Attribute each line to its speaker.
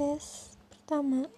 Speaker 1: tes pertama.